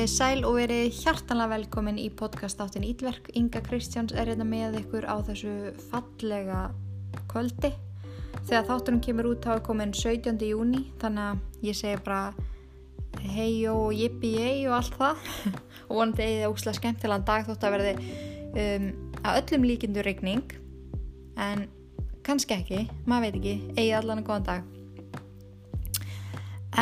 Komið sæl og verið hjartanlega velkomin í podcast áttin Ídverk. Inga Kristjáns er hérna með ykkur á þessu fallega kvöldi. Þegar þáttunum kemur út þá er komin 17. júni þannig að ég segi bara hei og jippi ég og allt það og vonandi eigið óslægt skemmtilegan dag þótt að verði um, að öllum líkindu regning en kannski ekki, maður veit ekki, eigið allan að góðan dag.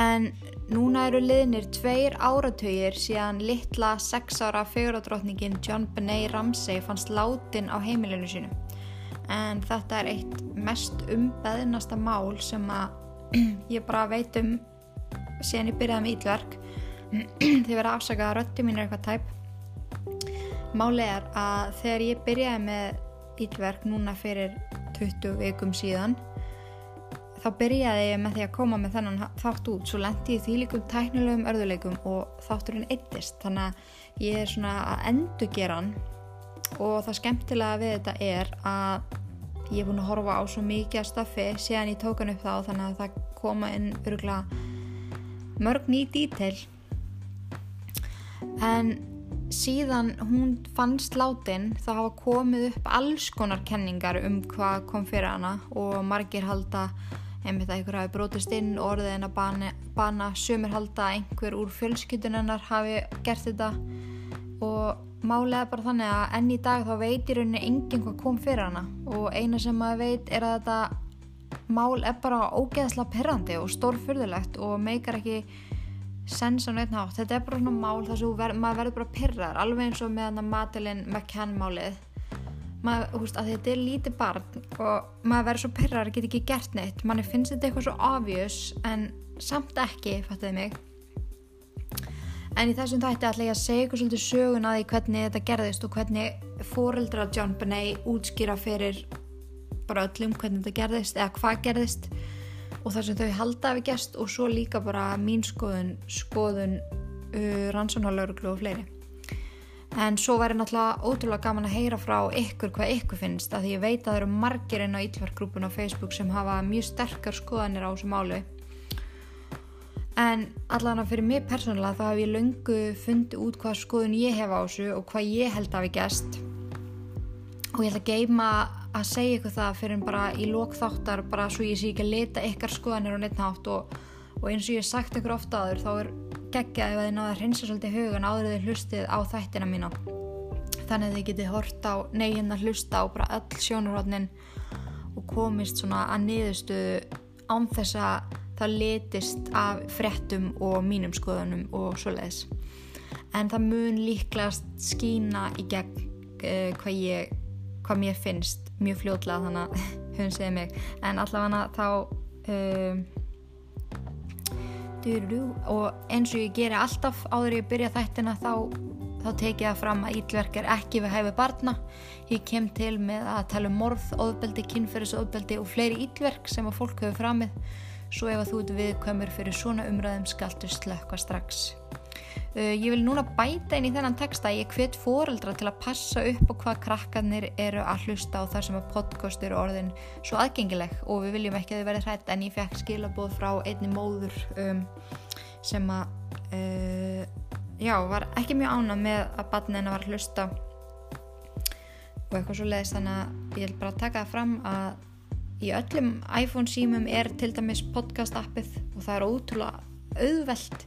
En Núna eru liðnir tveir áratögir síðan litla sex ára fegurardrottningin John Benet Ramsey fannst látin á heimilinu sínu. En þetta er eitt mest umbeðnasta mál sem að ég bara veit um síðan ég byrjaði með ílverk. Þið verða afsakað að rötti mín er eitthvað tæp. Málið er að þegar ég byrjaði með ílverk núna fyrir 20 vikum síðan þá byrjaði ég með því að koma með þennan þátt út. Svo lendi ég því líkum tæknilegum örðuleikum og þátturinn eittist. Þannig að ég er svona að endur gera hann. Og það skemmtilega við þetta er að ég er búin að horfa á svo mikið að staffi síðan ég tók hann upp þá. Þannig að það koma inn örgla mörg ný dítil en síðan hún fannst látin þá hafa komið upp alls konar kenningar um hvað kom fyrir hana og margir halda einmitt að einhver hafi brotist inn og orðið en að bana, bana sumir halda að einhver úr fjölskyldunennar hafi gert þetta. Og málega bara þannig að enn í dag þá veit í rauninni enginn hvað kom fyrir hana. Og eina sem maður veit er að þetta mál er bara ógeðslega perrandi og stórfyrðilegt og meikar ekki sens á neitt nátt þetta er bara svona mál þar sem maður verður bara perrar alveg eins og með Madeleine McCann málið maður, þú veist, að þetta er lítið barn og maður verður svo perrar geta ekki gert neitt. Manni finnst þetta eitthvað svo obvious en samt ekki, fattuði mig. En í þessum þætti ætla ég að segja eitthvað svolítið sögun að því hvernig þetta gerðist og hvernig fóreldra John Benet útskýra fyrir bara öllum hvernig þetta gerðist eða hvað gerðist og þar sem þau halda af í gest og svo líka bara mín skoðun skoðun uh, rannsónalauruglu og fleiri en svo væri náttúrulega ótrúlega gaman að heyra frá ykkur hvað ykkur finnst að því ég veit að það eru margir inn á Ítlvarkgrúpun á Facebook sem hafa mjög sterkar skoðanir á þessu málu en allavega fyrir mig persónulega þá hef ég löngu fundið út hvað skoðun ég hef á þessu og hvað ég held að við gæst og ég ætla að geima að segja ykkur það fyrir bara í lókþáttar bara svo ég sé ekki að leta ykkar skoðanir og neitt nátt og, og eins og ég hef sagt ykkur ofta aður þá er geggja ef þið náðu að hreinsa svolítið hugan áður þið hlustið á þættina mína. Þannig að þið getið hort á neginn að hlusta á bara öll sjónurhóttnin og komist svona að niðurstuðu án þess að það letist af frettum og mínum skoðunum og svoleiðis. En það mun líklegast skína í gegn uh, hvað ég hvað mér finnst mjög fljóðlega þannig að hún segir mig. En allavega þá uh, og eins og ég geri alltaf áður ég byrja þættina þá, þá tek ég það fram að ílverk er ekki við hæfi barna. Ég kem til með að tala um morð, óðbeldi, kynferðisóðbeldi og fleiri ílverk sem að fólk hefur framið. Svo ef að þú ert viðkvæmur fyrir svona umræðum skaltu slökka strax ég vil núna bæta inn í þennan texta ég hvet fóreldra til að passa upp á hvað krakkarnir eru að hlusta á þar sem að podcast eru orðin svo aðgengileg. Og við viljum ekki að þau verði hrætt en ég fekk skilabóð frá einni móður um, sem að uh, já, var ekki mjög ána með að barnina var að hlusta. Og eitthvað svo leiðist þannig að ég vil bara taka það fram að í öllum iPhone símum er til dæmis podcast appið og það er ótrúlega auðvelt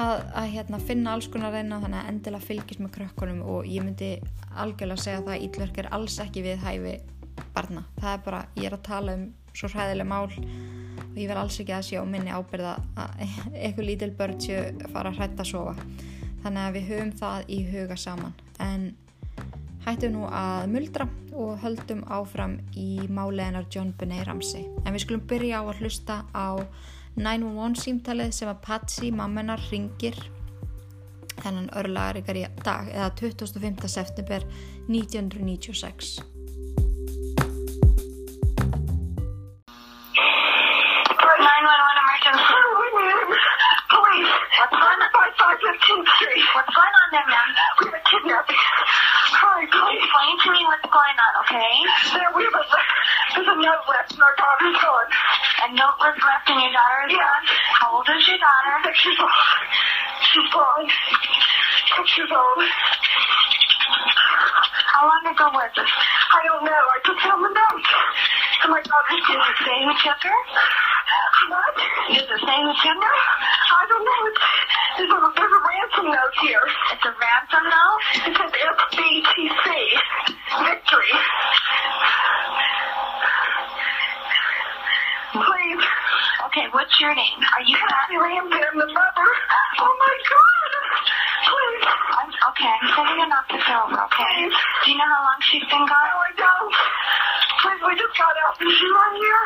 að, að hérna, finna alls konar reyna þannig að endilega fylgjast með krökkunum og ég myndi algjörlega segja að það ítlverk er alls ekki við hæfi barna. Það er bara, ég er að tala um svo hræðileg mál og ég vil alls ekki að sjá minni ábyrða að eitthvað lítil börn séu fara að hrætta að sofa. Þannig að við höfum það í huga saman. En hættum nú að muldra og höldum áfram í máleginar John Benet Ramsey en við skulum byrja á að hlusta á 911 símtalið sem að Patsy mammenar ringir þennan örlagarikar í dag eða 25. september 1996 What's going on there, ma'am? We have a kidnapping. Hi, please. Explain to me what's going on, okay? There, we have a, there's a note left and our daughter's gone. A note was left in your daughter's Yeah. gun. How old is your daughter? Six years old. She's gone. Six years old. How long ago was this? I don't know. I took down the note. Oh my God, this Does it who took her? What? Does it who took her? I don't know. It's, there's, a, there's a ransom note here. It's a ransom note? It says FBTC. Victory. Please. Okay, what's your name? Are you Kathy Ramsey, I'm the mother. Oh my God. Okay, I'm sending an officer over, okay? Do you know how long she's been No, gone? I don't. Please, we just got out. Is she right here?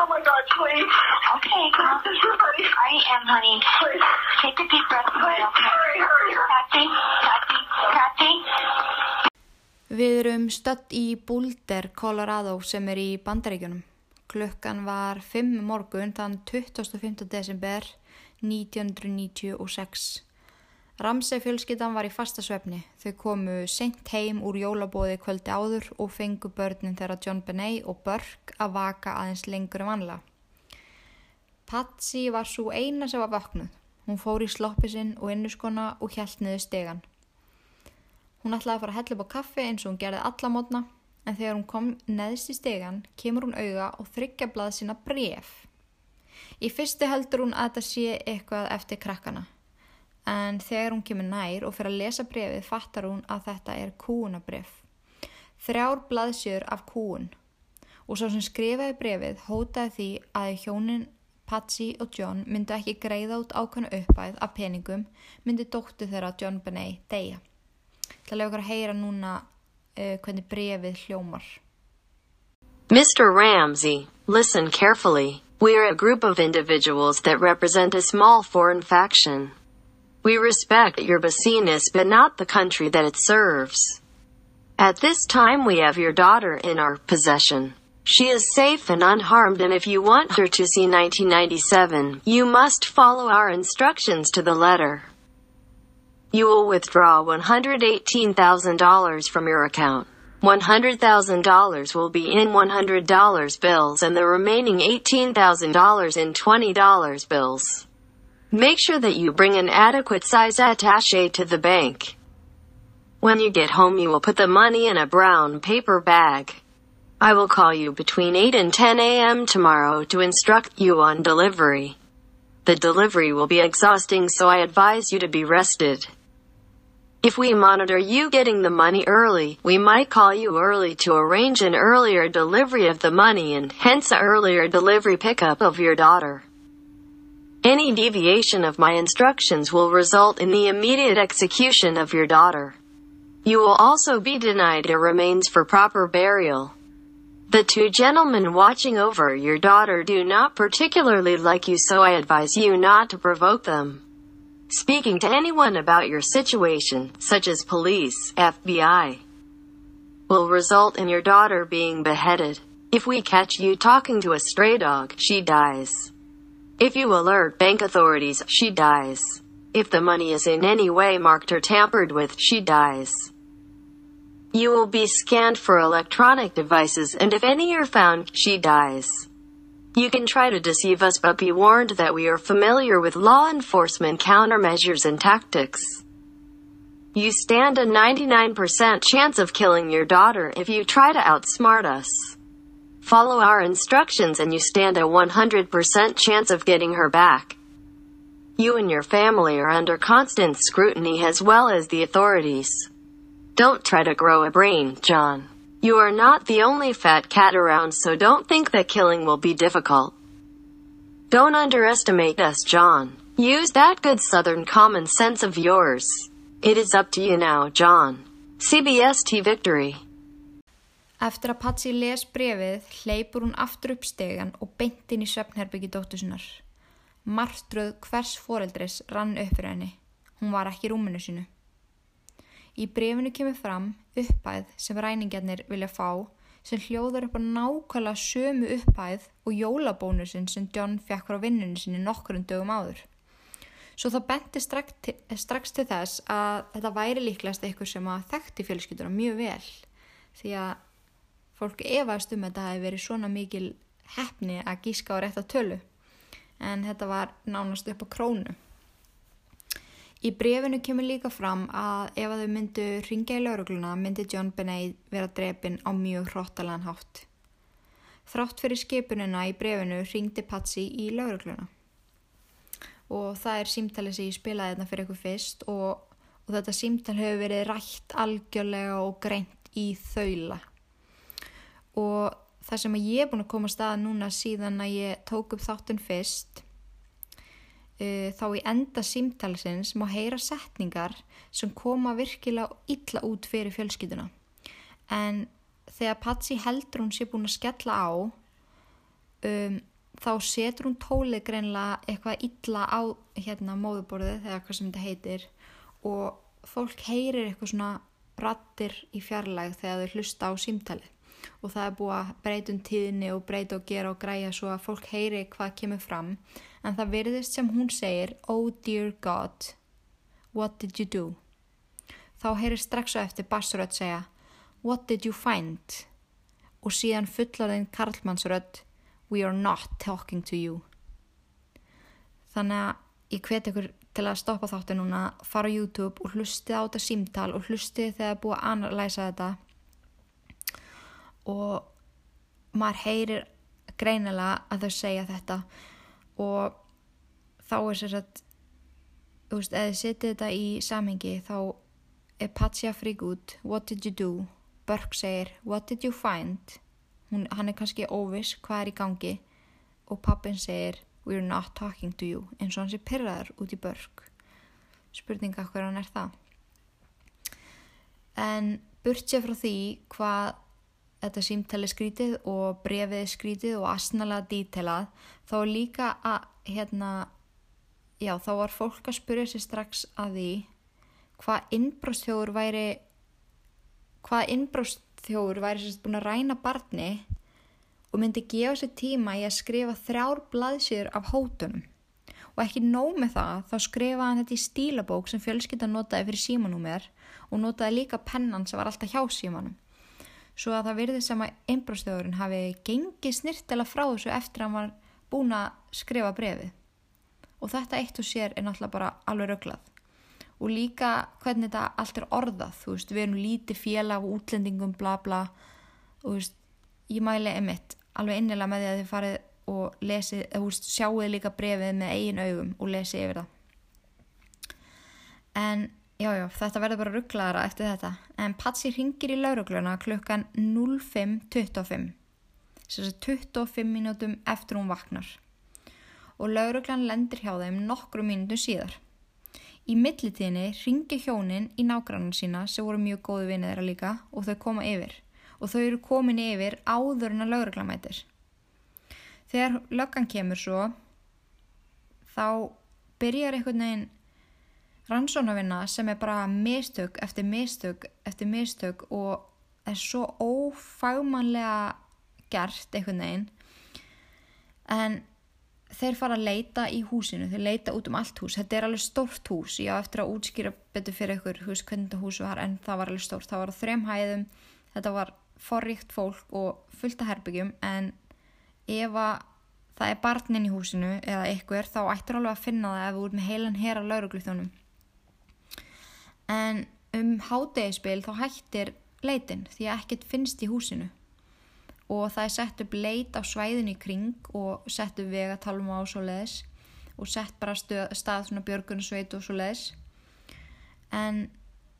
Oh my God, please. Okay, girl. Is somebody? I am, honey. Please. Take a deep breath, Please, okay? hurry, hurry, hurry. Kathy, Kathy, Kathy. Við erum stödd í Boulder, Colorado sem er í Bandaríkjunum. Klukkan var 5 morgun þann 25. desember 1996. Ramsey fjölskyldan var í fasta svefni. Þau komu seint heim úr jólabóði kvöldi áður og fengu börnin þeirra John Benet og Burke að vaka aðeins lengur en vanlega. Patsy var svo eina sem var vaknuð. Hún fór í sloppi sinn og innuskona og hjælt niður stegan. Hún ætlaði að fara að hella upp á kaffi eins og hún gerði alla mótna en þegar hún kom neðst í stegan kemur hún auga og þryggja blað sína bref. Í fyrstu heldur hún að þetta sé eitthvað eftir krakkana en þegar hún kemur nær og fyrir að lesa brefið fattar hún að þetta er kúunabref. Þrjár blaðsjör af kúun og svo sem skrifaði brefið hótaði því að hjónin Patsy og John myndu ekki greiða út ákvæmna uppæð af peningum myndi dóttu þeirra John Benet deyja. Það okkur að heyra núna uh, hvernig brefið hljómar. Mr. Ramsey, listen carefully. We are a group of individuals that represent a small foreign faction. We respect your business but not the country that it serves. At this time we have your daughter in our possession. She is safe and unharmed and if you want her to see 1997, you must follow our instructions to the letter. You will withdraw $118,000 from your account. $100,000 will be in $100 bills and the remaining $18,000 in $20 bills. Make sure that you bring an adequate size attache to the bank. When you get home, you will put the money in a brown paper bag. I will call you between 8 and 10 a.m. tomorrow to instruct you on delivery. The delivery will be exhausting, so I advise you to be rested. If we monitor you getting the money early, we might call you early to arrange an earlier delivery of the money and hence a earlier delivery pickup of your daughter. Any deviation of my instructions will result in the immediate execution of your daughter. You will also be denied your remains for proper burial. The two gentlemen watching over your daughter do not particularly like you, so I advise you not to provoke them. Speaking to anyone about your situation, such as police, FBI, will result in your daughter being beheaded. If we catch you talking to a stray dog, she dies. If you alert bank authorities, she dies. If the money is in any way marked or tampered with, she dies. You will be scanned for electronic devices and if any are found, she dies. You can try to deceive us but be warned that we are familiar with law enforcement countermeasures and tactics. You stand a 99% chance of killing your daughter if you try to outsmart us. Follow our instructions and you stand a 100% chance of getting her back. You and your family are under constant scrutiny as well as the authorities. Don't try to grow a brain, John. You are not the only fat cat around, so don't think that killing will be difficult. Don't underestimate us, John. Use that good southern common sense of yours. It is up to you now, John. CBST Victory. Eftir að Patsy les brefið hleypur hún aftur upp stegan og beint inn í svefnherbyggi dóttu sinnar. Martröð hvers foreldris rann upp fyrir henni. Hún var ekki í rúminu sínu. Í brefinu kemur fram upphæð sem ræningjarnir vilja fá sem hljóðar upp á nákvæmlega sömu upphæð og jólabónusin sem John fekk frá vinnunni sinni nokkurinn dögum áður. Svo það benti strax til, strax til þess að þetta væri líklegast eitthvað sem að þekkti fjölskylduna mjög vel því að fólk efaðist um þetta hefði verið svona mikil hefni að gíska á rétt að tölu en þetta var nánast upp á krónu. Í brefinu kemur líka fram að ef að þau myndu ringja í laurugluna myndi John Benet vera drepin á mjög hróttalega hátt. Þrátt fyrir skipunina í brefinu ringdi Patsy í laurugluna. Og það er símtalið sem ég spilaði þetta fyrir ykkur fyrst og, og þetta símtal hefur verið rætt algjörlega og greint í þaula. Og það sem ég er búin að koma að staða núna síðan að ég tók upp þáttun fyrst uh, þá í enda símtalsins má heyra setningar sem koma virkilega illa út fyrir fjölskytuna. En þegar Patsy heldur hún sé búin að skella á, um, þá setur hún tólið greinlega eitthvað illa á hérna móðuborðið eða hvað sem þetta heitir og fólk heyrir eitthvað svona rattir í fjarlæg þegar þau hlusta á símtalið og það er búið að breyta um tíðinni og breyta og gera og græja svo að fólk heyri hvað kemur fram en það virðist sem hún segir Oh dear God, what did you do? Þá heyrir strax á eftir bassrödd segja What did you find? Og síðan fullarðin Karlmannsrödd We are not talking to you. Þannig að ég hveti ykkur til að stoppa þáttu núna, fara á YouTube og hlustið á þetta símtal og hlustið þegar það er búið að analæsa þetta og maður heyrir greinilega að þau segja þetta. Og þá er sér að þú veist, eða setið þetta í samhengi þá er Patsja frík út. What did you do? Burke segir What did you find? Hún, hann er kannski óviss hvað er í gangi. Og pappin segir We're not talking to you. Eins og hann sé pyrraður út í Burke. Spurninga hver hann er það. En burt sér frá því hvað þetta símtali skrítið og brefið skrítið og asnalega dítelað þá líka að hérna já þá var fólk að spyrja sér strax að því hvað innbróstþjóður væri hvað innbróstþjóður væri sérst búin að ræna barni og myndi gefa sér tíma í að skrifa þrjár blaðsýður af hótunum. Og ekki nóg með það þá skrifaði hann þetta í stílabók sem fjölskyldan notaði fyrir símanúmer og notaði líka pennan sem var alltaf hjá símanum svo að það virði sem að einbrástöðurinn hafi gengið snirtela frá þessu eftir að hann var búin að skrifa brefið. Og þetta eitt og sér er náttúrulega bara alveg rauglað. Og líka hvernig þetta allt er orðað, þú veist, við erum lítið félag og útlendingum, bla bla, og þú veist, ég mæli emitt alveg innilega með því að þið farið og lesið, þú veist, sjáuð líka brefið með eigin augum og lesið yfir það. En Já, já, þetta verður bara rugglaðara eftir þetta. En Patsi ringir í laurugluna klukkan 05.25. Þess að 25 mínútum eftir hún vaknar. Og lauruglan lendir hjá þeim nokkru mínútum síðar. Í millitíðinni ringir hjónin í nágrannan sína sem voru mjög góðu vinið þeirra líka og þau koma yfir. Og þau eru komin yfir áður en að lauruglan mætir. Þegar löggan kemur svo, þá byrjar einhvern veginn rannsónavinna sem er bara mistök eftir mistök eftir mistök og er svo ófagmanlega gert einhvern veginn. En þeir fara að leita í húsinu þeir leita út um allt hús, þetta er alveg stórt hús. Ég á eftir að útskýra betur fyrir ykkur hús, hvernig þetta hús var en það var alveg stórt. Það var á þrem hæðum, þetta var forríkt fólk og fullt af herbyggjum en ef að það er barnin í húsinu eða ykkur þá ættur alveg að finna það ef við út með heilan hera laurugluþjónum en um hádegispil þá hættir leitin því að ekkert finnst í húsinu. Og það er sett upp leit á svæðin í kring og sett upp vegatalma á svo leiðis og sett bara stöð, stað svona björgunarsveit og svo leiðis en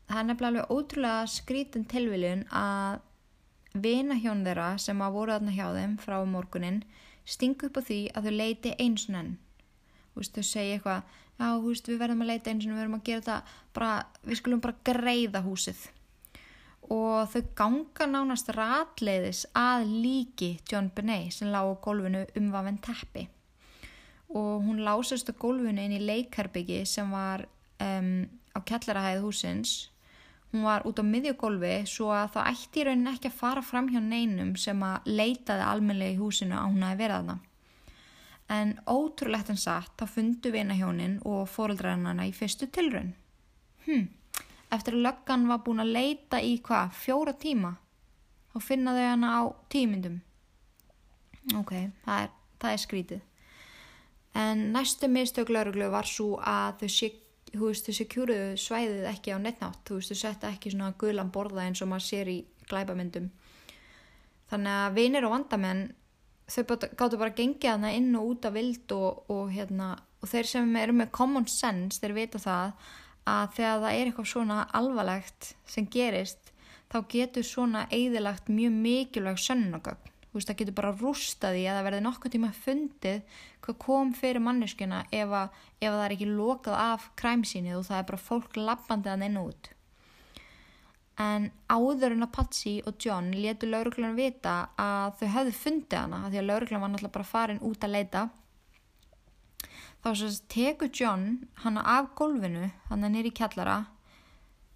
það er nefnilega alveg ótrúlega skrítin tilviljun að vina hjón þeirra sem að voru þarna hjá þeim frá morgunin stingu upp á því að þau leiti eins og enn. Þau segja eitthvað já, þú veist, við verðum að leita eins og við verðum að gera þetta bara, við skulum bara greiða húsið. Og þau ganga nánast ratleiðis að líki John Benet sem lág á gólfinu umvafinn teppi. Og hún lásast á gólfinu inn í leikherbyggi sem var um, á kjallarahæð húsins hún var út á miðjugólfi svo að það ætti í raunin ekki að fara fram hjá neinum sem að leitaði almenlega í húsinu að hún hafi verið að það en ótrúlegt en satt þá fundu vinahjónin og fóröldræðanana í fyrstu tilraun. Hm, eftir að löggan var búin að leita í hvað, fjóra tíma, þá finna þau hana á tímyndum. Ok, það er, það er skrítið. En næstu mistök lauruglu var svo að þau þú veist, þau sekjúruðu svæðið ekki á nettnátt, þú veist, þau setja ekki svona gulan borða eins og maður sér í glæpamyndum. Þannig að vinir og vandamenn, þau gátu bara gengið hana inn og út af vild og, og hérna, og þeir sem eru með common sense, þeir vita það að þegar það er eitthvað svona alvarlegt sem gerist, þá getur svona eigðilagt mjög mikilvæg sönnunagögn. Þú veist, það getur bara rústað í að það verði nokkuð tíma fundið hvað kom fyrir manneskjuna ef, að, ef að það er ekki lokað af kræmsýnið og það er bara fólk lappandi að og út. En áður en að Patsy og John letu lauruglan vita að þau höfðu fundið hana, því að lauruglan var náttúrulega bara farin út að leita. Þá svo tekur John hana af gólfinu, hann er nýri kjallara,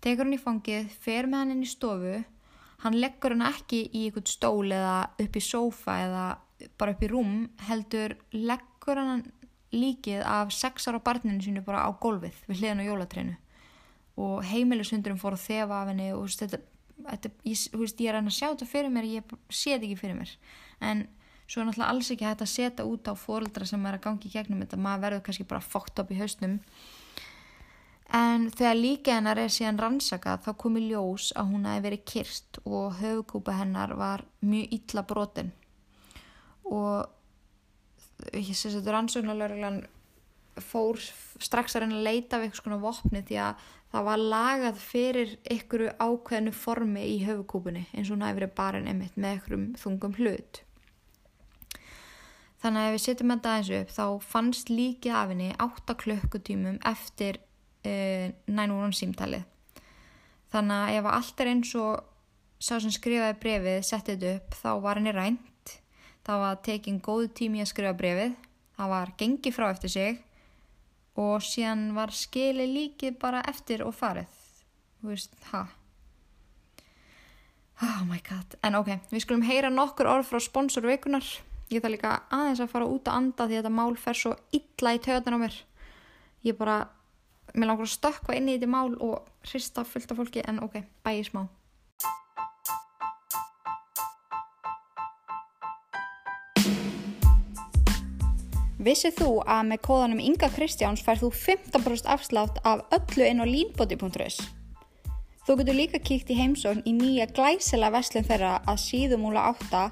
tekur hann í fangið, fer með hann inn í stofu, hann leggur hann ekki í einhvern stól eða upp í sófa eða bara upp í rúm, heldur leggur hann líkið af sex ára barninu sínu bara á gólfið við hliðan á jólatreinu og heimilisundurinn fór að þefa af henni og þetta, þetta, ég, veist, ég er að sjá þetta fyrir mér, ég sé þetta ekki fyrir mér. En svo er náttúrulega alls ekki hægt að setja út á fóreldra sem er að gangi í gegnum þetta, maður verður kannski bara fókt upp í hausnum. En þegar líka hennar er síðan rannsakað þá kom í ljós að hún hefði verið kyrst og höfukúpa hennar var mjög illa brotin. Og ég sé að þetta rannsóknarlörglan fór strax að reyna að leita af eitthvað svona vopni því að það var lagað fyrir ykkur ákveðnu formi í höfukúpunni eins og hún hefði verið barinn einmitt með ykkurum þungum hlut. Þannig að ef við setjum þetta aðeins upp þá fannst líkið af henni 8 klukkutímum eftir uh, 911 símtalið. Þannig að ef allt er eins og sá sem skrifaði brefið settið upp þá var henni rænt. Það var tekin góð tími að skrifa brefið. Það var gengið frá eftir sig og síðan var skili líkið bara eftir og farið. Þú veist, ha? Oh my god. En ok, við skulum heyra nokkur orð frá sponsor vikunar. Ég þarf líka aðeins að fara út að anda því að þetta mál fer svo illa í töðan á mér. Ég bara, mér langar að stökkva inn í þetta mál og hrista fullt af fólki en ok, bæði smá. Vissið þú að með kóðanum Inga Kristjáns fær þú 15% afslátt af öllu inn á línbóti.is? Þú getur líka kíkt í heimsókn í nýja glæsilega veslun þeirra að síðumúla 8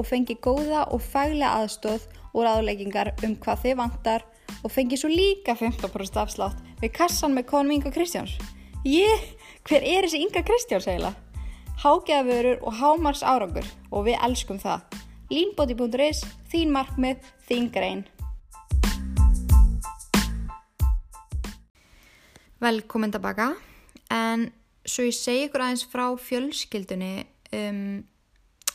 og fengi góða og faglega aðstóð og ráðleggingar um hvað þið vantar og fengi svo líka 15% afslátt við kassan með kóðanum Inga Kristjáns. Ég, hver er þessi Inga Kristjáns eiginlega? Hágeðavörur og hámars árangur og við elskum það. Línbóti.is, þín markmið, þín grein. Velkomin tilbaka, en svo ég segi ykkur aðeins frá fjölskyldunni um,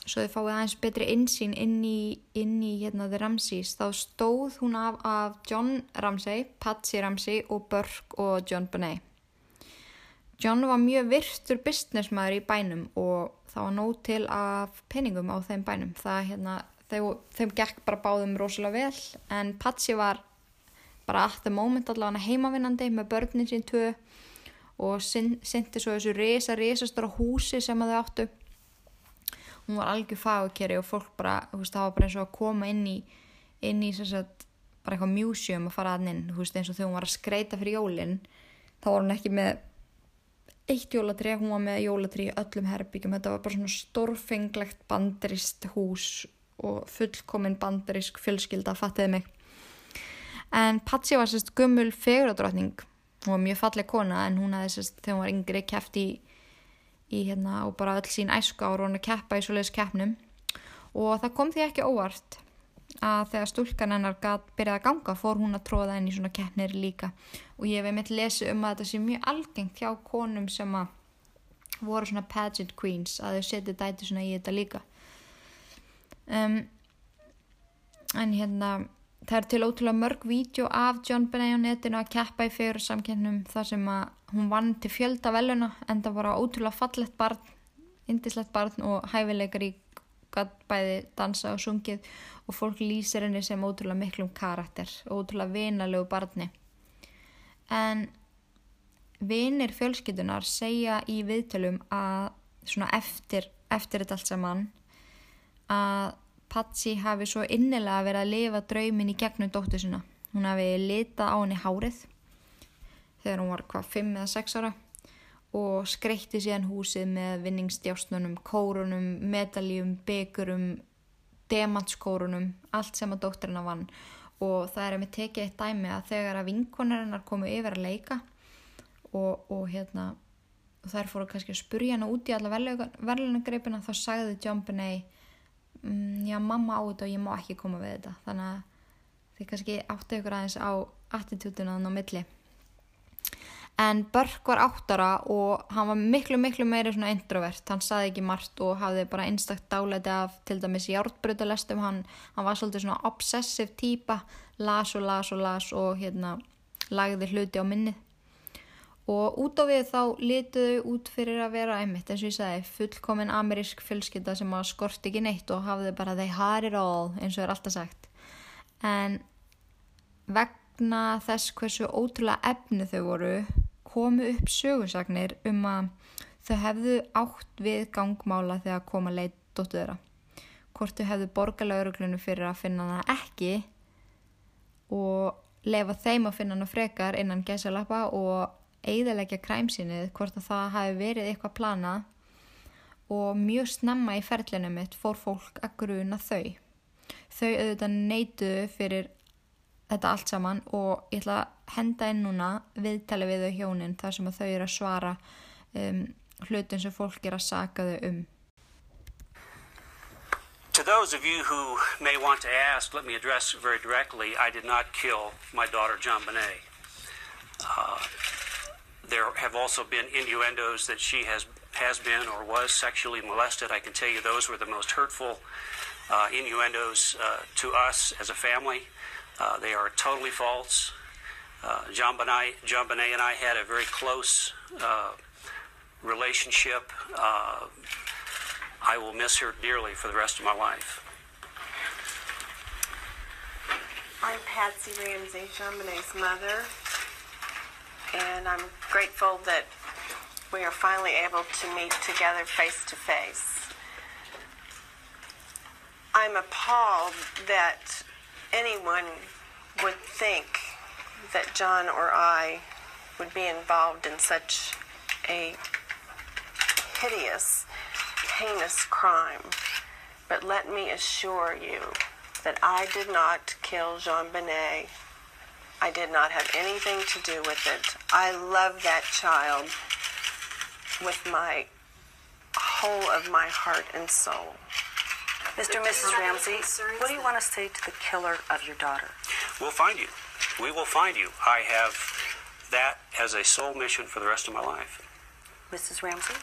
svo þið fáið aðeins betri insýn inn í, inn í hérna The Ramseys þá stóð hún af, af John Ramsey, Patsy Ramsey og Burke og John Bonet. John var mjög virtur businessmaður í bænum og það var nóg til af peningum á þeim bænum. Það hérna, þeim, þeim gekk bara báðum rosalega vel en Patsy var bara at the moment allavega heimavinnandi með börnin sín tvö og syndi svo þessu resa, resastóra húsi sem að þau áttu. Hún var algjör fagkeri og fólk bara, þú veist, það var bara eins og að koma inn í inn í þess að bara eitthvað museum að fara að inn, þú veist, eins og þegar hún var að skreita fyrir jólinn, þá var hún ekki með eitt jólatrí, hún var með jólatrí í öllum herbyggjum, þetta var bara svona stórfenglegt bandarist hús og fullkomin bandarisk fjölskylda, fattiði mig en Patsy var sérst gummul feguradrottning hún var mjög falleg kona en hún sérst þegar hún var yngri kæft í, í hérna og bara öll sín æsku ára hún að keppa í svoleiðis keppnum. Og það kom því ekki óvart að þegar stúlkan hennar gat byrjað að ganga fór hún að tróða henni í svona keppnir líka. Og ég hef mitt lesið um að þetta sé mjög algengt hjá konum sem að voru svona pageant queens að þau setja dæti svona í þetta líka. Um, en hérna það er til ótrúlega mörg vídeo af John Benet á netinu að keppa í fyrir samkennum þar sem að hún vann til fjölda veluna en það var ótrúlega fallett barn, indislegt barn og hæfileikar í bæði dansa og sungið og fólk lýsir henni sem ótrúlega miklum karakter og ótrúlega vinalegu barni. En vinir fjölskyldunar segja í viðtölum að svona eftir, eftir þetta allt saman að Patsy hafi svo innilega verið að lifa draumin í gegnum dóttu sinna. Hún hafi litað á henni hárið. þegar hún var hvað 5 eða 6 ára og skreitti síðan húsið með vinningsdjástnunum, kórunum, medaljum, byggurum, demantskórunum, allt sem að dóttirina vann og það er að mér tekið eitt dæmi að þegar að vinkonarinnar komu yfir að leika og, og hérna og þær fóru kannski að spurja hana út í alla verðlunagreipina þá sagði John Benet mm, já mamma á þetta og ég má ekki koma við þetta. Þannig að þið kannski áttu ykkur aðeins á attitútuna þannig á milli. En Börk var áttara og hann var miklu miklu meiri svona introvert, hann saði ekki margt og hafði bara einstakt dálæti af til dæmis hjártbrutalestum, hann, hann var svolítið svona obsessiv týpa las og las og las og hérna lagði hluti á minnið og út á við þá lituðu út fyrir að vera einmitt eins og ég sagði fullkomin amerísk fjölskylda sem að skort ekki neitt og hafði bara they had it all eins og er alltaf sagt en vegna þess hversu ótrúlega efni þau voru komu upp sögursagnir um að þau hefðu átt við gangmála þegar koma leitt dóttu þeirra. Hvort þau hefðu borgarlauruglunu fyrir að finna hana ekki og lefa þeim að finna hana frekar innan gæsalappa og eigðalegja kræmsinnið hvort að það hafi verið eitthvað plana og mjög snemma í ferlinu mitt fór fólk að gruna þau. Þau auðvitað neituðu fyrir þetta allt saman og ég ætla að henda inn núna viðtali við þau hjónin þar sem þau eru að svara um, hlutin sem fólk er að saka þau um. To those of you who may want to ask, let me address very directly, I did not kill my daughter John Bonet. Uh, there have also been innuendos that she has, has been or was sexually molested. I can tell you those were the most hurtful uh, innuendos uh, to us as a family. Uh, they are totally false. Uh, John, Bonet, John and I had a very close uh, relationship. Uh, I will miss her dearly for the rest of my life. I'm Patsy Ramsey, John Bonet's mother, and I'm grateful that we are finally able to meet together face to face. I'm appalled that anyone would think that John or I would be involved in such a hideous, heinous crime. But let me assure you that I did not kill Jean Benet. I did not have anything to do with it. I love that child with my whole of my heart and soul. Mr. and Mrs. Ramsey, what do you want to say to the killer of your daughter? We'll find you. We will find you. I have that as a sole mission for the rest of my life. Mrs. Ramsey?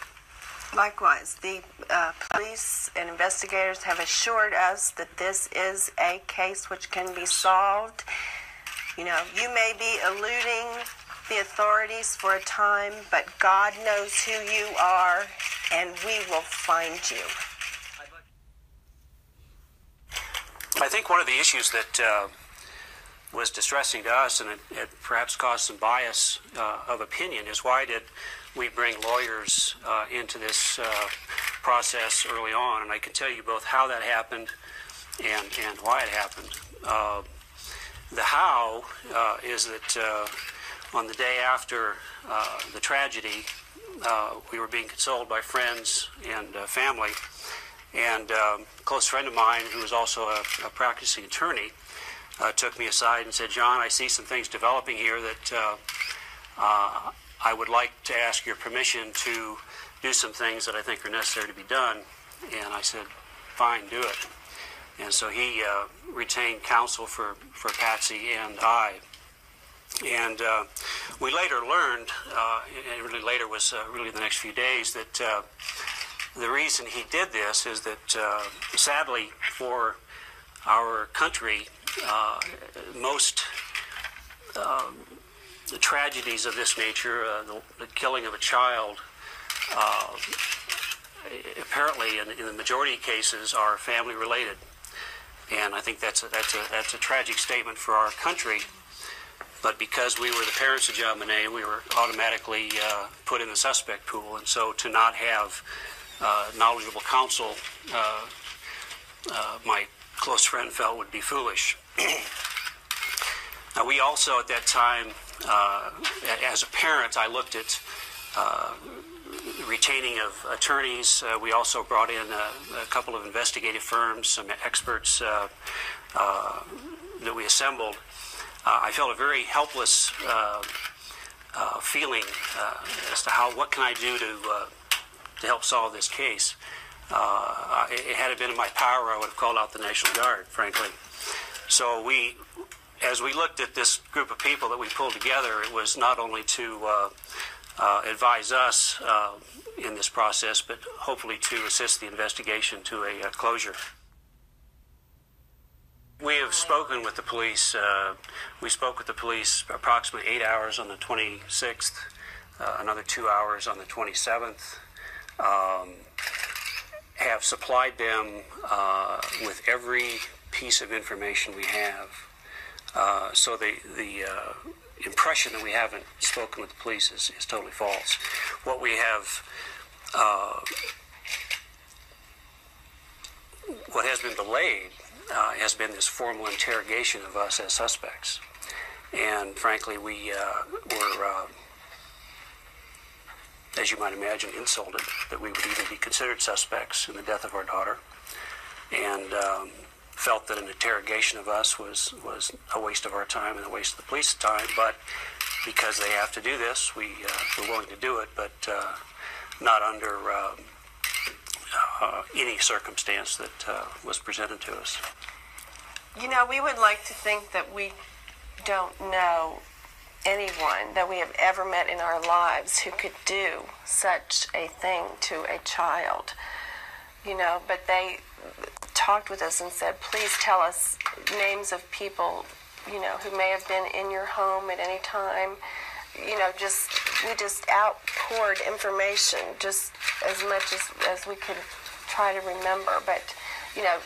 Likewise, the uh, police and investigators have assured us that this is a case which can be solved. You know, you may be eluding the authorities for a time, but God knows who you are, and we will find you. I think one of the issues that uh, was distressing to us, and it, it perhaps caused some bias uh, of opinion, is why did we bring lawyers uh, into this uh, process early on? And I can tell you both how that happened and, and why it happened. Uh, the how uh, is that on the day after the tragedy, we were being consoled by friends and family and um, a close friend of mine, who was also a, a practicing attorney, uh, took me aside and said, John, I see some things developing here that uh, uh, I would like to ask your permission to do some things that I think are necessary to be done. And I said, fine, do it. And so he uh, retained counsel for, for Patsy and I. And uh, we later learned, uh, and really later was really the next few days, that the reason he did this is that, uh, sadly for our country, uh, most uh, the tragedies of this nature, uh, the, the, killing of a child, uh, apparently in, in, the majority of cases are family related. And I think that's a, that's a, that's a tragic statement for our country. But because we were the parents of John Monet, we were automatically uh, put in the suspect pool. And so to not have uh, knowledgeable counsel, uh, uh, my close friend felt would be foolish. now, we also, at that time, uh, as a parent, I looked at uh, retaining of attorneys. Uh, we also brought in a, a, couple of investigative firms, some experts uh, uh, that we assembled. Uh, I felt a very helpless feeling as to how what can I do to to help solve this case. it, had it been in my power, I would have called out the National Guard, frankly. So we as we looked at this group of people that we pulled together, it was not only to uh, uh, advise us uh, in this process, but hopefully to assist the investigation to a uh, closure. We have spoken with the police. Uh, we spoke with the police approximately eight hours on the 26th, uh, another two hours on the 27th. Um, have supplied them with every piece of information we have uh, so the the uh, impression that we haven't spoken with the police is, is totally false. What we have, uh, what has been delayed, uh, has been this formal interrogation of us as suspects, and frankly, we uh, were. as you might imagine, insulted that we would even be considered suspects in the death of our daughter. And um, felt that an interrogation of us was, was a waste of our time and a waste of the police's time, but because they have to do this, we, uh, we're willing to do it, but uh, not under uh, any circumstance that uh, was presented to us. You know, we would like to think that we don't know anyone that we have ever met in our lives who could do such a thing to a child. You know, but they talked with us and said, please tell us names of people, you know, who may have been in your home at any time. You know, just we just outpoured information just as much as, as we could try to remember. But you know,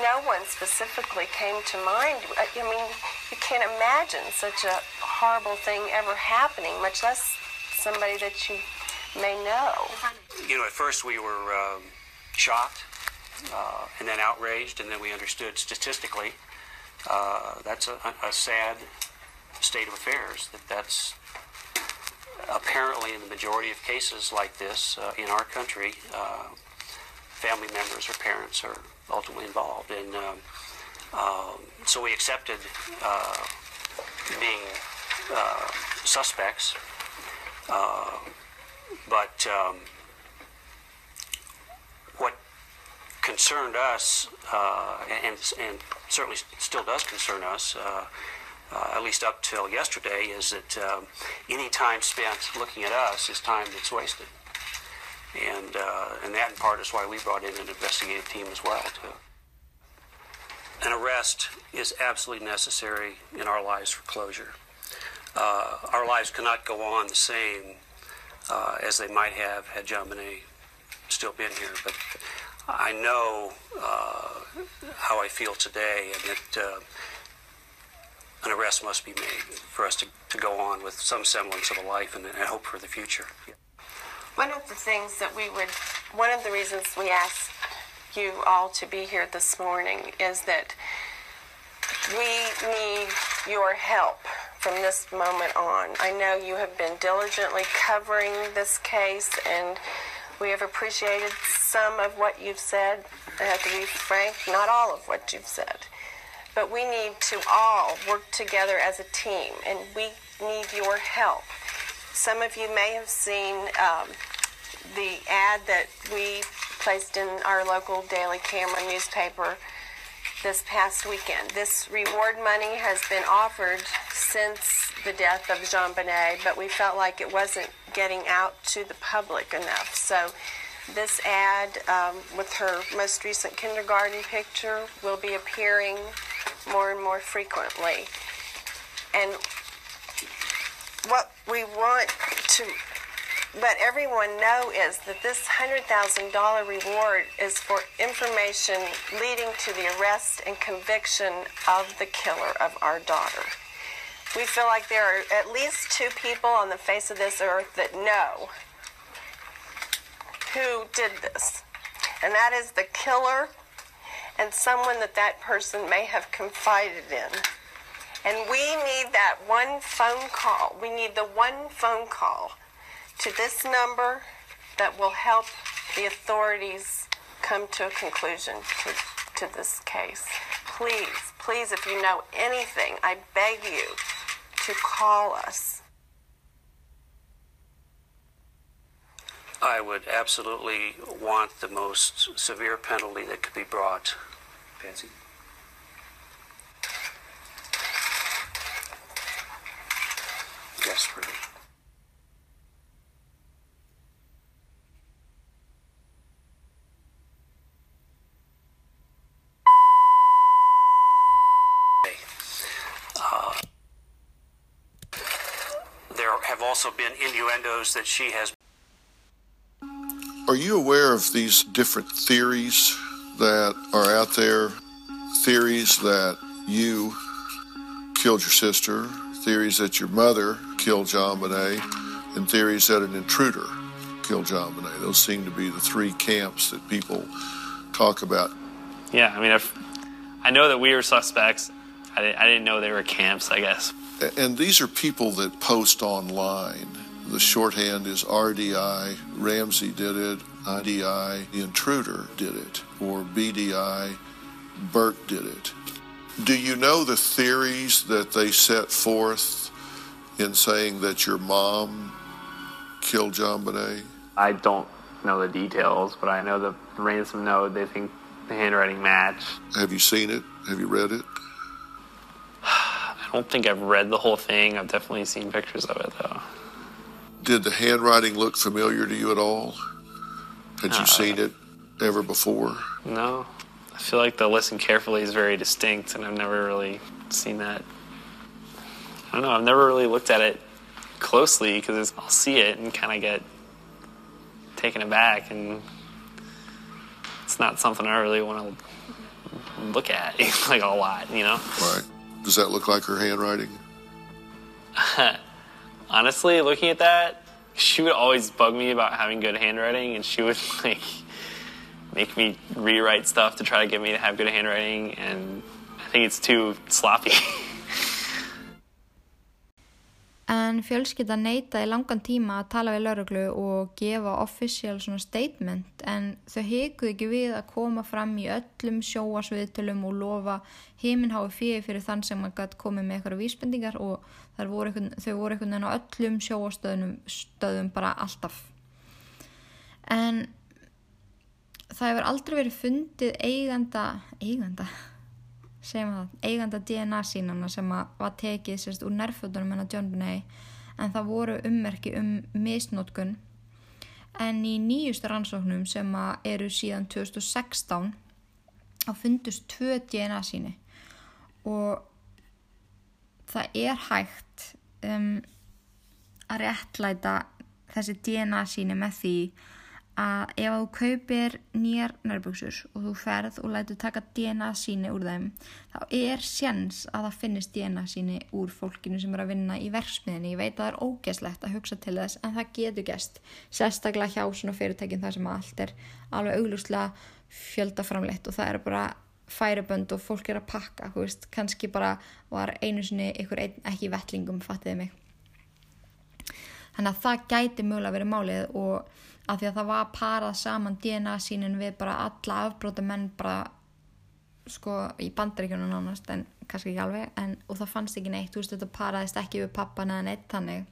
no one specifically came to mind. I mean, you can't imagine such a horrible thing ever happening, much less somebody that you may know. You know, at first we were um, shocked uh, and then outraged, and then we understood statistically uh, that's a, a, sad state of affairs. That that's apparently in the majority of cases like this uh, in our country, uh, family members or parents are ultimately involved, and um, um so we accepted uh, being uh, suspects, but. Um, what concerned us, uh, and, and certainly still does concern us, uh, uh, at least up till yesterday, is that um, any time spent looking at us is time that's wasted. And, uh, and that in part is why we brought in an investigative team as well, too. An arrest is absolutely necessary in our lives for closure. Uh, our lives cannot go on the same uh, as they might have had JonBenét still been here. But I know uh, how I feel today, and that uh, an arrest must be made for us to, to go on with some semblance of a life and, and hope for the future. Yeah. One of the things that we would, one of the reasons we ask you all to be here this morning is that we need your help from this moment on. I know you have been diligently covering this case and we have appreciated some of what you've said. I have to be frank, not all of what you've said. But we need to all work together as a team, and we need your help. Some of you may have seen um, the ad that we placed in our local Daily Camera newspaper this past weekend. This reward money has been offered since the death of JonBenét, but we felt like it wasn't getting out to the public enough. So this ad um, with her most recent kindergarten picture will be appearing more and more frequently. And what we want to let everyone know is that this $100,000 reward is for information leading to the arrest and conviction of the killer of our daughter. We feel like there are at least two people on the face of this earth that know who did this, and that is the killer and someone that that person may have confided in. And we need that one phone call. We need the one phone call to this number that will help the authorities come to a conclusion to, to this case. Please, please, if you know anything, I beg you to call us. I would absolutely want the most severe penalty that could be brought. Desperately. Uh, there have also been innuendos that she has Are you aware of these different theories that are out there? Theories that you killed your sister, theories that your mother killed John Bonet, and theories that an intruder killed John Bonet. Those seem to be the three camps that people talk about. Yeah, I mean, I've, I know that we were suspects. I didn't, I didn't know they were camps, I guess. And these are people that post online. The shorthand is RDI, Ramsey did it, IDI, the intruder did it, or BDI, Burt did it. Do you know the theories that they set forth in saying that your mom killed John Bonet? I don't know the details, but I know the ransom note, they think the handwriting match. Have you seen it? Have you read it? I don't think I've read the whole thing. I've definitely seen pictures of it, though. Did the handwriting look familiar to you at all? Had you Uh, seen it ever before? No. I feel like the listen carefully is very distinct, and I've never really seen that. I don't know. I've never really looked at it closely because I'll see it and kind of get taken aback, and it's not something I really want to look at like a lot, you know. Right. Does that look like her handwriting? Honestly, looking at that, she would always bug me about having good handwriting, and she would like make me rewrite stuff to try to get me to have good handwriting, and I think it's too sloppy. En fjölskylda neita í langan tíma að tala við lauruglu og gefa official statement en þau hekuð ekki við að koma fram í öllum sjóasviðtölum og lofa heiminhái fyrir fyrir þann sem að gætt komið með eitthvað vísbendingar og voru einhvern, þau voru einhvern veginn á öllum sjóastöðum stöðum bara alltaf. En það hefur aldrei verið fundið eiganda, eiganda, segjum það, eiganda DNA sínana sem var tekið sérst úr nærfötunum hennar John Bonet en það voru ummerki um misnótkun en í nýjustu rannsóknum sem eru síðan 2016 þá fundust tvö DNA síni og það er hægt um, að réttlæta þessi DNA síni með því að ef þú kaupir nýjar nærbuksur og þú ferð og lætur taka DNA síni úr þeim þá er sjens að það finnist DNA síni úr fólkinu sem er að vinna í verksmiðinni. Ég veit að það er ógeslegt að hugsa til þess en það getur gæst sérstaklega hjá svona fyrirtækin þar sem allt er alveg auglúslega fjöldaframleitt og það er bara færibönd og fólk er að pakka, þú veist, kannski bara var einu sinni ykkur ein, ekki vettlingum, fattiði mig. Þannig að það gæti mögulega verið málið og af því að það var parað saman DNA sínin við bara alla afbróta menn bara sko í bandaríkjunum nánast en kannski ekki alveg en, og það fannst ekki neitt, þú veist þetta paraðist ekki við pappan eða neitt þannig.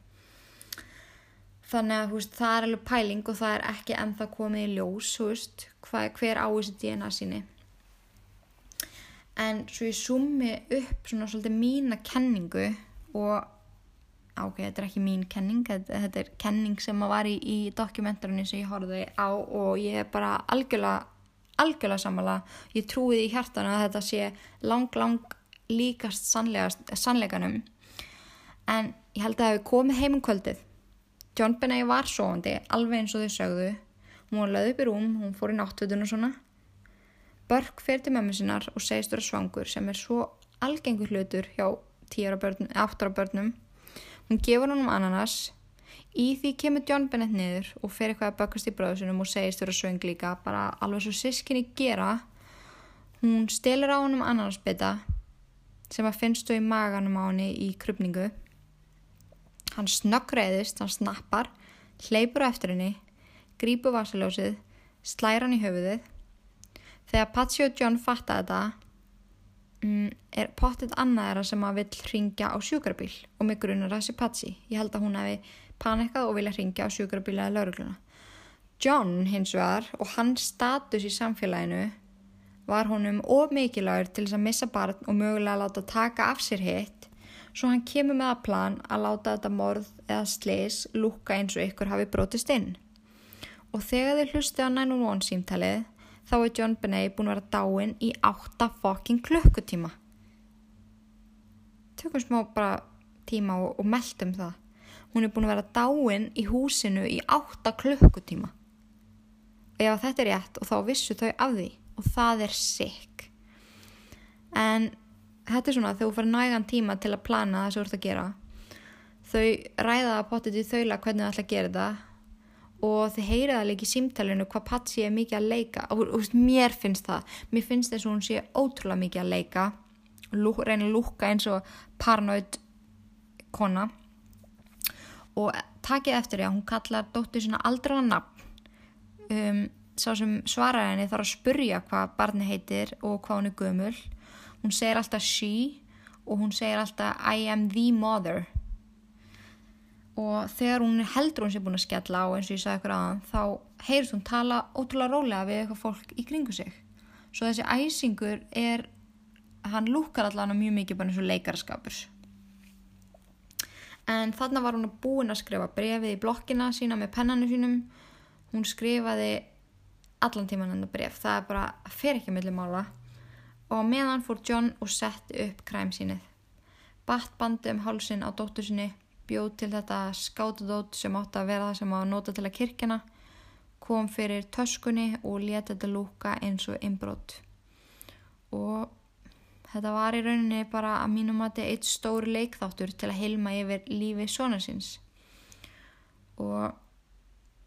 Þannig að veist, það er alveg pæling og það er ekki ennþá komið í ljós veist, hva, hver á þessi DNA síni en svo ég sumi upp svona svolítið mína kenningu og ok, þetta er ekki mín kenning þetta, þetta er kenning sem var í, í dokumentarinu sem ég horfði á og ég er bara algjörlega algjörlega sammála, ég trúið í hjartanu að þetta sé lang lang líkast sannleikanum. En ég held að það hefði komið heim um kvöldið. John Benet var sofandi alveg eins og þau sögðu. Hún löð upp í rúm, hún fór í náttutun og svona. Börk fer til mömmu sinnar og segist vera svangur sem er svo algengur hlutur hjá 8 ára börnum Hún gefur honum ananas, í því kemur John Bennett niður og fer eitthvað að bakast í bráðusunum og segist vera söng líka, bara alveg svo sískinni gera. Hún stelur á honum ananasbytta sem að finnst þú í maganum á henni í krupningu. Hann snöggreiðist, hann snappar, hleypur eftir henni, grípur vasaljósið, slæra hann í höfuðið. Þegar Patsy og John fatta þetta er pottit annað þeirra sem að vill ringja á sjúkrabíl og mig grunar þessi Patsy. Ég held að hún hefði panikað og vilja ringja á sjúkrabíl eða laurugluna. John hins vegar og hans status í samfélaginu var honum of mikilvægur til þess að missa barn og mögulega láta taka af sér hitt svo hann kemur með að plan að láta þetta morð eða sleis lúka eins og ykkur hafi brotist inn. Og þegar þið hlusti á 911 símtalið þá er John Benet búin að vera dáin í 8 fokking klukkutíma. Tökum smá bara tíma og, og meldum það. Hún er búin að vera dáin í húsinu í 8 klukkutíma. Ef þetta er rétt og þá vissu þau af því og það er sick. En þetta er svona þegar þú fyrir nægan tíma til að plana það sem þú ert að gera. Þau ræða að potið í þaula hvernig þau ætla að gera þetta og þið heyrið það líka í símtælinu hvað Patsi er mikið að leika. Og, og, og mér finnst það, mér finnst þess að hún sé ótrúlega mikið að leika. Lú, reyna að lúka eins og paranoid kona. Og takið eftir því að hún kallar dóttir svona aldrei á nafn. Um, sá sem svarar henni þarf að spurja hvað barni heitir og hvað hún er gömul. Hún segir alltaf she og hún segir alltaf I am the mother og þegar hún heldur hún sé búin að skella á eins og ég sagði ykkur aðan þá heyrst hún tala ótrúlega rólega við eitthvað fólk í kringu sig. Svo þessi æsingur er hann lúkar allan mjög mikið bara eins og leikarskapur en þarna var hún búin að skrifa brefið í blokkina sína með pennanu sínum. Hún skrifaði allan tíman enda bref það er bara, fer ekki millir mála. Og meðan fór John og setti upp kræm sínið batt bandi um hálsin á dóttur sinni bjóð til þetta skátudót sem átti að vera það sem að nota til að kirkjana kom fyrir töskunni og leta þetta lúka eins og inbrott og þetta var í rauninni bara að mínum að þetta er eitt stóri leikþáttur til að hilma yfir lífi svona síns. Og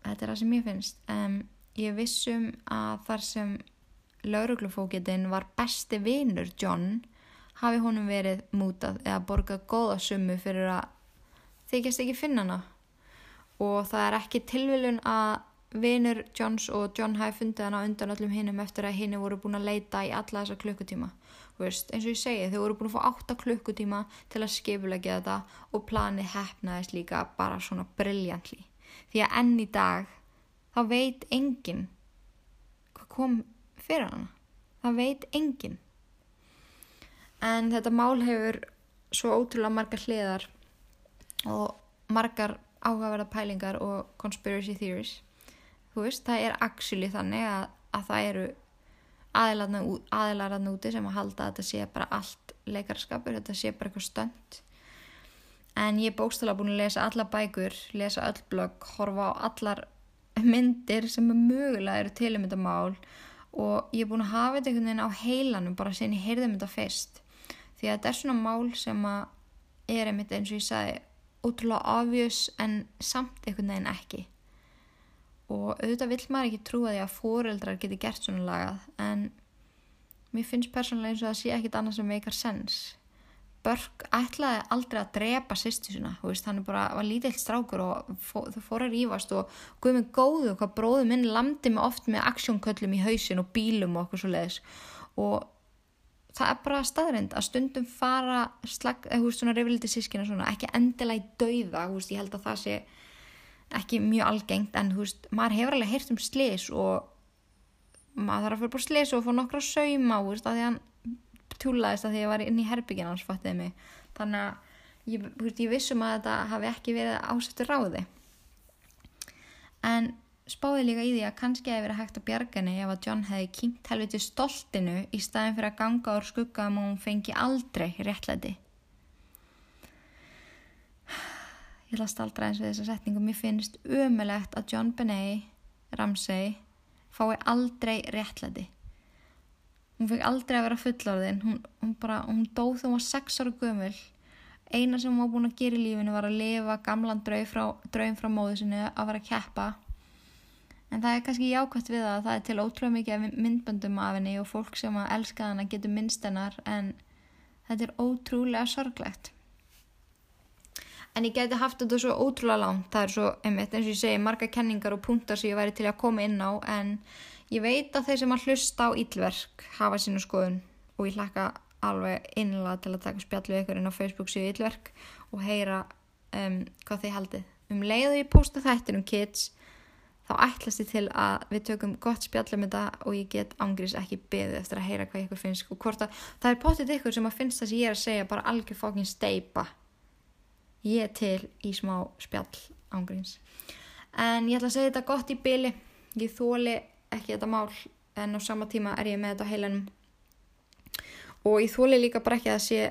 þetta er það sem ég finnst. En ég vissum að þar sem lauruglufókitinn var besti vinur John hafi honum verið mútað eða borgað góða summu fyrir að þykjast ekki finna hana. Og það er ekki tilviljun að vinur Johns og John hafi fundið hana undan öllum hinnum eftir að hinni voru búin að leita í alla þessa klukkutíma. Veist, eins og ég segi, þau voru búin að fá 8 klukkutíma til að skipulegja þetta og plani hefnaðist líka bara svona brilljantli því að enn í dag þá veit enginn hvað kom fyrir hana. Það veit enginn. En þetta mál hefur svo ótrúlega margar hliðar og margar áhugaverða pælingar og conspiracy theories. Þú veist, það er actually þannig að, að það eru aðilararn úti sem að halda að þetta sé bara allt leikarskapur, þetta sé bara eitthvað stönd en ég er bókstala búin að lesa alla bækur, lesa öll blogg horfa á allar myndir sem er mögulega eru til um þetta mál og ég er búin að hafa þetta einhvern veginn á heilanum bara sem ég heyrði um þetta fyrst. Því að þetta er svona mál sem að er einmitt eins og ég sagði ótrúlega obvious en samt einhvern veginn ekki. Og auðvitað vill maður ekki trúa því að fóreldrar geti gert svona lagað en mér finnst persónulega eins og það sé ekkit annað sem meikar sens. Börk ætlaði aldrei að drepa sýstu sína, hann bara var lítill strákur og fó, þau fór að rífast og guð mig góðu hvað bróðu minn landi mig oft með aksjónköllum í hausin og bílum og okkur svo leiðis og það er bara staðrind að stundum fara slag, eða, veist, svona reyfildi sískina svona, ekki endilega í dauða, veist, ég held að það sé ekki mjög algengt en veist, maður hefur alveg heyrt um slis og maður þarf að fyrir bara slis og fá nokkra sauma að því að hann tjúlaðist að því ég var inn í herbyggin hans fattiði mig. Þannig að ég, ég vissum að þetta hafi ekki verið ásættur ráði. En spáði líka í því að kannski hefði verið hægt að bjarga henni ef að John hefði kynnt helviti stoltinu í staðin fyrir að ganga úr skugga um að hún fengi aldrei réttlæti. Ég last aldrei eins við þessa setningu. Mér finnst umulegt að John Benet Ramsey fái aldrei réttlæti. Hún fekk aldrei að vera fullorðin. Hún, hún, bara, hún dóð þegar hún var 6 ára gömul. Eina sem hún var búin að gera í lífinu var að lifa gamlan draum frá, draum frá móðu sinni að vera að keppa en það er kannski jákvæmt við að það er til ótrúlega mikið myndböndum af henni og fólk sem að elska hana getur minnst hennar en þetta er ótrúlega sorglegt. En ég geti haft þetta svo ótrúlega langt það er svo, einmitt, eins og ég segi, marga kenningar og punktar sem ég væri til að koma inn á en ég veit að þeir sem að hlusta á ílverk hafa sínu skoðun og ég hlakka alveg innlega til að taka spjallu ykkur inn á Facebook síðu ílverk og heyra um, hvað þið haldið. Um leið og ég posta þættir um kids þá ætlast ég til að við tökum gott spjallum þetta og ég get ángriðs ekki beðið eftir að heyra hvað ykkur finnst og hvort að það er potið ykkur sem að finnst það sem ég er að segja bara algjör fókin steipa ég er til í smá spjall ángriðs en ég ætla að segja þetta gott í byli ég þóli ekki þetta mál en á sama tíma er ég með þetta heilanum. Og ég þóli líka bara ekki að sé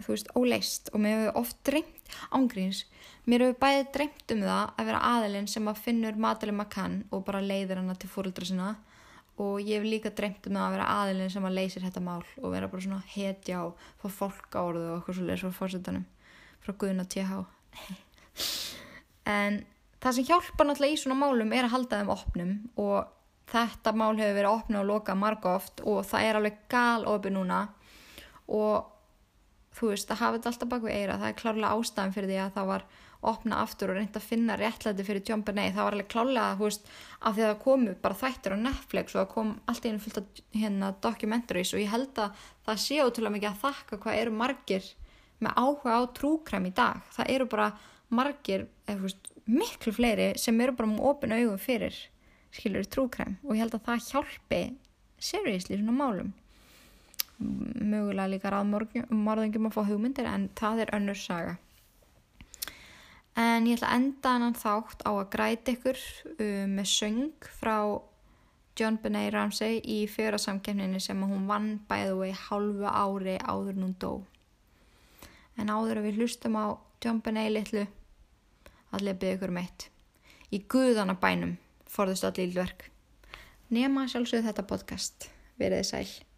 þú veist, óleist og mér hefur oft dreymt ángríns, mér hefur bæðið dreymt um það að vera aðilinn sem að finnur matalum að kann og bara leiðir hana til fóröldra sinna. Og ég hef líka dreymt um það að vera aðilinn sem að leysir þetta mál og vera bara svona hetja og fá fólk á orðu og eitthvað svo leiðis frá fórsetanum frá Guðun og TH en það sem hjálpa náttúrulega í svona málum er að halda þeim opnum og þetta mál hefur verið opnum og loka marga oft og það er alveg gal opi núna. Og þú veist, að hafa þetta alltaf bak við eira það er klárlega ástæðan fyrir því að það var opna aftur og reynda að finna réttlæti fyrir John Benet, það var alveg klárlega þú veist, af því að það komu bara þættir á Netflix og það kom allt í einu fullt af hérna documentaries og ég held að það sé ótrúlega mikið að þakka hvað eru margir með áhuga á trúkræm í dag. Það eru bara margir eða, veist, miklu fleiri sem eru bara með opin augum fyrir skilur trúkræm og ég held að það hjálpi seriously svona málum mögulega líka ráðmorðingum að fá hugmyndir en það er önnur saga. En ég ætla að enda hann þátt á að græti ykkur um, með söng frá John Benet Ramsey í fjörasamkefninu sem hún vann bæðu í halvu ári áður en hún dó. En áður að við hlustum á John Benet litlu allir byggja ykkur meitt. Í guðanabænum forðust allir ílverk nema sjálfsögðu þetta podcast. Veriði sæl.